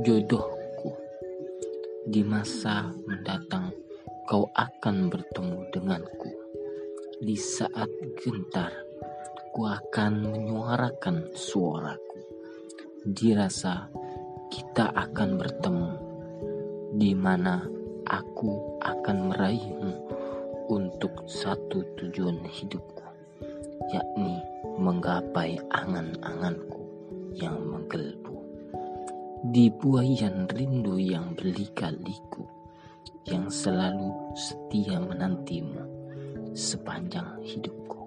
jodohku. Di masa mendatang kau akan bertemu denganku. Di saat gentar, ku akan menyuarakan suaraku. Dirasa kita akan bertemu, di mana aku akan meraihmu untuk satu tujuan hidupku, yakni menggapai angan-anganku yang menggelbu. Di buayan rindu yang berlika-liku, yang selalu setia menantimu sepanjang hidupku.